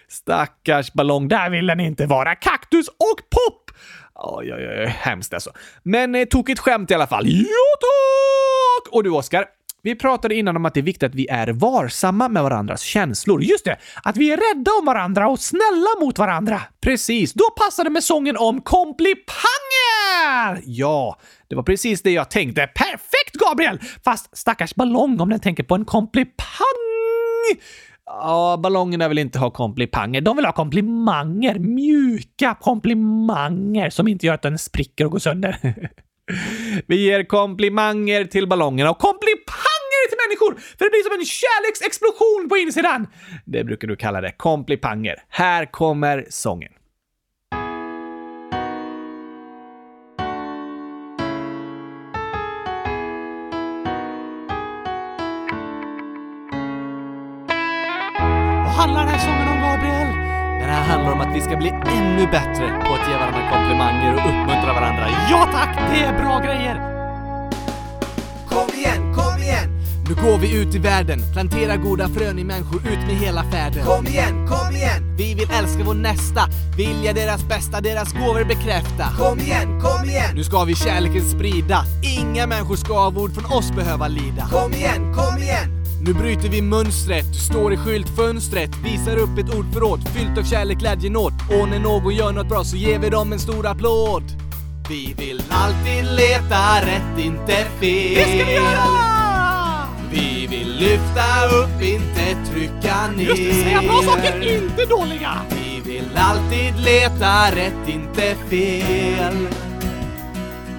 Stackars ballong, där vill den inte vara. Kaktus och pop! Oj, oj, oj, hemskt alltså. Men eh, tokigt skämt i alla fall. Ja, tack! Och du, Oskar? Vi pratade innan om att det är viktigt att vi är varsamma med varandras känslor. Just det! Att vi är rädda om varandra och snälla mot varandra. Precis, då passar det med sången om komplipanger! Ja, det var precis det jag tänkte. Perfekt, Gabriel! Fast stackars ballong om den tänker på en komplipang. Ja, ballongerna vill inte ha komplipanger. De vill ha komplimanger. Mjuka komplimanger som inte gör att den spricker och går sönder. Vi ger komplimanger till ballongerna och komplipanger till människor, för det blir som en kärleksexplosion på insidan. Det brukar du kalla det. Komplipanger. Här kommer sången. Vad handlar den här sången om, Gabriel? Den här handlar om att vi ska bli ännu bättre på att ge varandra komplimanger och uppmuntra varandra. Ja tack, det är bra grejer! Kom igen! Nu går vi ut i världen, plantera goda frön i människor ut med hela färden. Kom igen, kom igen! Vi vill älska vår nästa, vilja deras bästa, deras gåvor bekräfta. Kom igen, kom igen! Nu ska vi kärleken sprida, inga människor ska av ord från oss behöva lida. Kom igen, kom igen! Nu bryter vi mönstret, du står i skyltfönstret, visar upp ett ordförråd fyllt av kärlek, glädje, nåd. Och när någon gör något bra så ger vi dem en stor applåd. Vi vill alltid leta rätt, inte fel. Det ska vi göra! Vi vill lyfta upp, inte trycka ner. Just det, säga bra saker, inte dåliga! Vi vill alltid leta rätt, inte fel.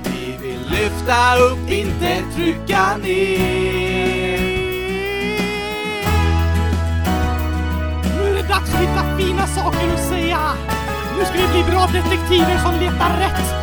Vi vill lyfta upp, inte trycka ner. Nu är det dags att hitta fina saker att säga. Nu ska vi bli bra detektiver som letar rätt.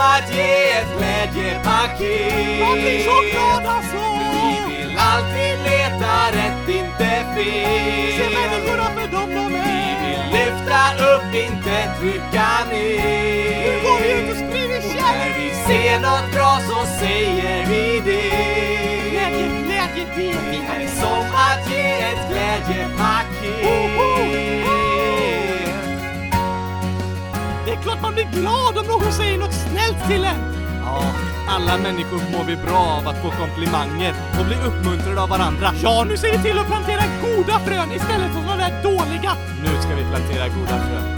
att ge ett glädjepaket. Glad alltså! Vi vill alltid leta rätt, inte fel. Se människorna för dem de Vi vill lyfta upp, inte trycka ner. Nu går vi ut och sprider Och när kärlek! vi ser något bra så säger vi det. Glädje, glädje, det är som att ge ett glädjepaket. Är klart man blir glad om någon säger något snällt till en. Ja, alla människor mår vi bra av att få komplimanger och bli uppmuntrade av varandra. Ja, nu ser vi till att plantera goda frön istället för de där dåliga. Nu ska vi plantera goda frön.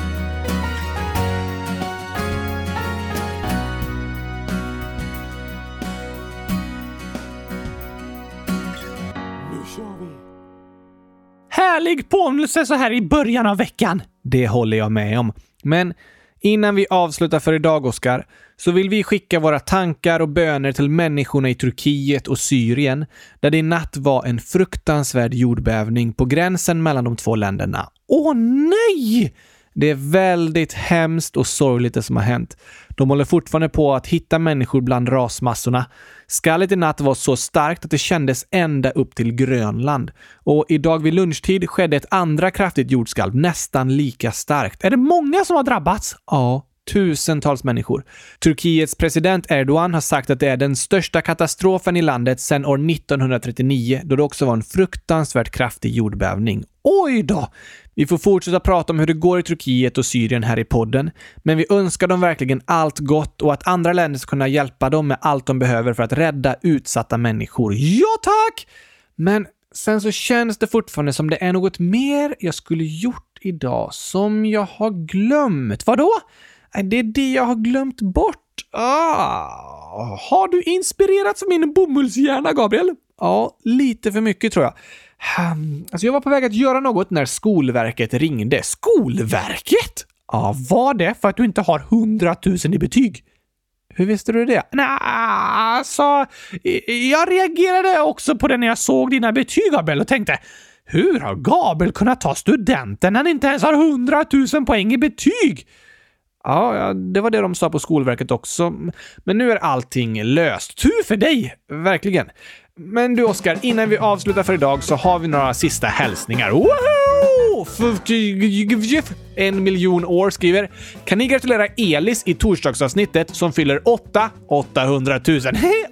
Härlig påminnelse så här i början av veckan. Det håller jag med om. Men innan vi avslutar för idag, Oskar, så vill vi skicka våra tankar och böner till människorna i Turkiet och Syrien, där det i natt var en fruktansvärd jordbävning på gränsen mellan de två länderna. Åh nej! Det är väldigt hemskt och sorgligt det som har hänt. De håller fortfarande på att hitta människor bland rasmassorna. Skallet i natt var så starkt att det kändes ända upp till Grönland. Och idag vid lunchtid skedde ett andra kraftigt jordskalv, nästan lika starkt. Är det många som har drabbats? Ja, tusentals människor. Turkiets president Erdogan har sagt att det är den största katastrofen i landet sedan år 1939, då det också var en fruktansvärt kraftig jordbävning. Oj då! Vi får fortsätta prata om hur det går i Turkiet och Syrien här i podden, men vi önskar dem verkligen allt gott och att andra länder ska kunna hjälpa dem med allt de behöver för att rädda utsatta människor. Ja tack! Men sen så känns det fortfarande som det är något mer jag skulle gjort idag som jag har glömt. Vadå? Det är det jag har glömt bort. Ah, har du inspirerats av min bomullshjärna, Gabriel? Ja, lite för mycket tror jag. Alltså jag var på väg att göra något när Skolverket ringde. Skolverket? Ja, var det för att du inte har 100 000 i betyg? Hur visste du det? Nej, alltså, jag reagerade också på det när jag såg dina betyg, Gabriel, och tänkte hur har Gabriel kunnat ta studenten när han inte ens har 100 000 poäng i betyg? Ja, ja, det var det de sa på Skolverket också. Men nu är allting löst. Tur för dig! Verkligen. Men du Oskar, innan vi avslutar för idag så har vi några sista hälsningar. Woho! En miljon år skriver Kan ni gratulera Elis i torsdagsavsnittet som fyller 8 800 000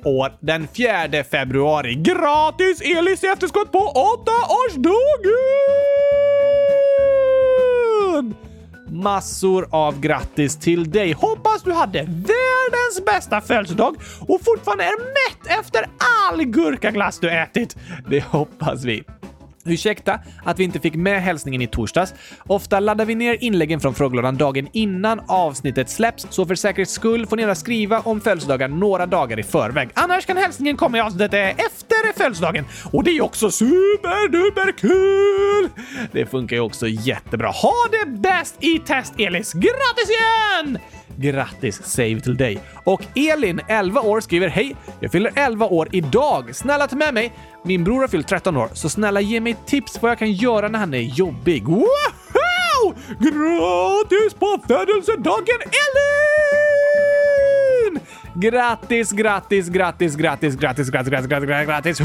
år den 4 februari. Gratis Elis i efterskott på 8-årsdagen! Massor av grattis till dig! Hoppas du hade världens bästa födelsedag och fortfarande är mätt efter all gurkaglass du ätit. Det hoppas vi. Ursäkta att vi inte fick med hälsningen i torsdags. Ofta laddar vi ner inläggen från frågelådan dagen innan avsnittet släpps, så för säkerhets skull får ni gärna skriva om födelsedagar några dagar i förväg. Annars kan hälsningen komma i avsnittet eh, efter födelsedagen. Och det är också superduperkul! Det funkar ju också jättebra. Ha det bäst i test, Elis! Grattis igen! Grattis säger vi till dig. Och Elin, 11 år, skriver Hej! Jag fyller 11 år idag. Snälla ta med mig. Min bror har fyllt 13 år, så snälla ge mig tips vad jag kan göra när han är jobbig. Wow! Grattis på födelsedagen Elin! Grattis, grattis, grattis, grattis, grattis, grattis, grattis, grattis, grattis,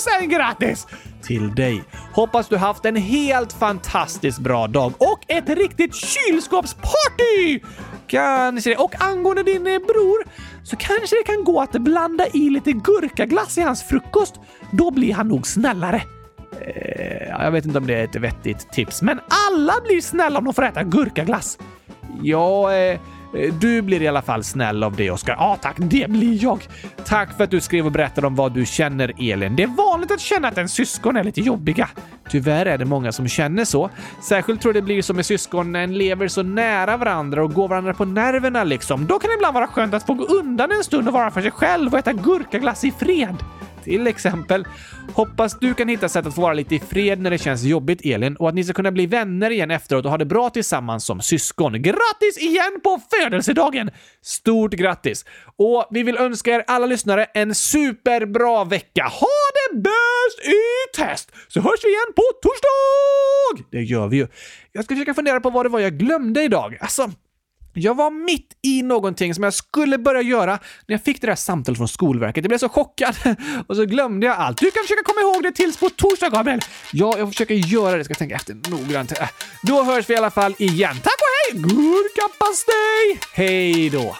tusen grattis till dig. Hoppas du haft en helt fantastiskt bra dag och ett riktigt kylskåpsparty! Kanske det. Och angående din eh, bror så kanske det kan gå att blanda i lite gurkaglass i hans frukost. Då blir han nog snällare. Eh, jag vet inte om det är ett vettigt tips, men alla blir snälla om de får äta gurkaglass. Ja, eh, Eh, du blir i alla fall snäll av det, Oskar. Ja, tack. Det blir jag. Tack för att du skrev och berättade om vad du känner, Elin. Det är vanligt att känna att ens syskon är lite jobbiga. Tyvärr är det många som känner så. Särskilt tror jag det blir som med syskon när en lever så nära varandra och går varandra på nerverna liksom. Då kan det ibland vara skönt att få gå undan en stund och vara för sig själv och äta gurkaglass i fred. Till exempel. Hoppas du kan hitta sätt att få vara lite i fred när det känns jobbigt, Elin, och att ni ska kunna bli vänner igen efteråt och ha det bra tillsammans som syskon. Grattis igen på födelsedagen! Stort grattis! Och vi vill önska er alla lyssnare en superbra vecka. Ha det bäst i test! Så hörs vi igen på torsdag! Det gör vi ju. Jag ska försöka fundera på vad det var jag glömde idag. Alltså, jag var mitt i någonting som jag skulle börja göra när jag fick det där samtalet från Skolverket. Jag blev så chockad och så glömde jag allt. Du kan försöka komma ihåg det tills på torsdag, Gabriel. Ja, jag försöker göra det. Jag Ska tänka efter noggrant. Äh, då hörs vi i alla fall igen. Tack och hej! Gurkapastej! Hej då!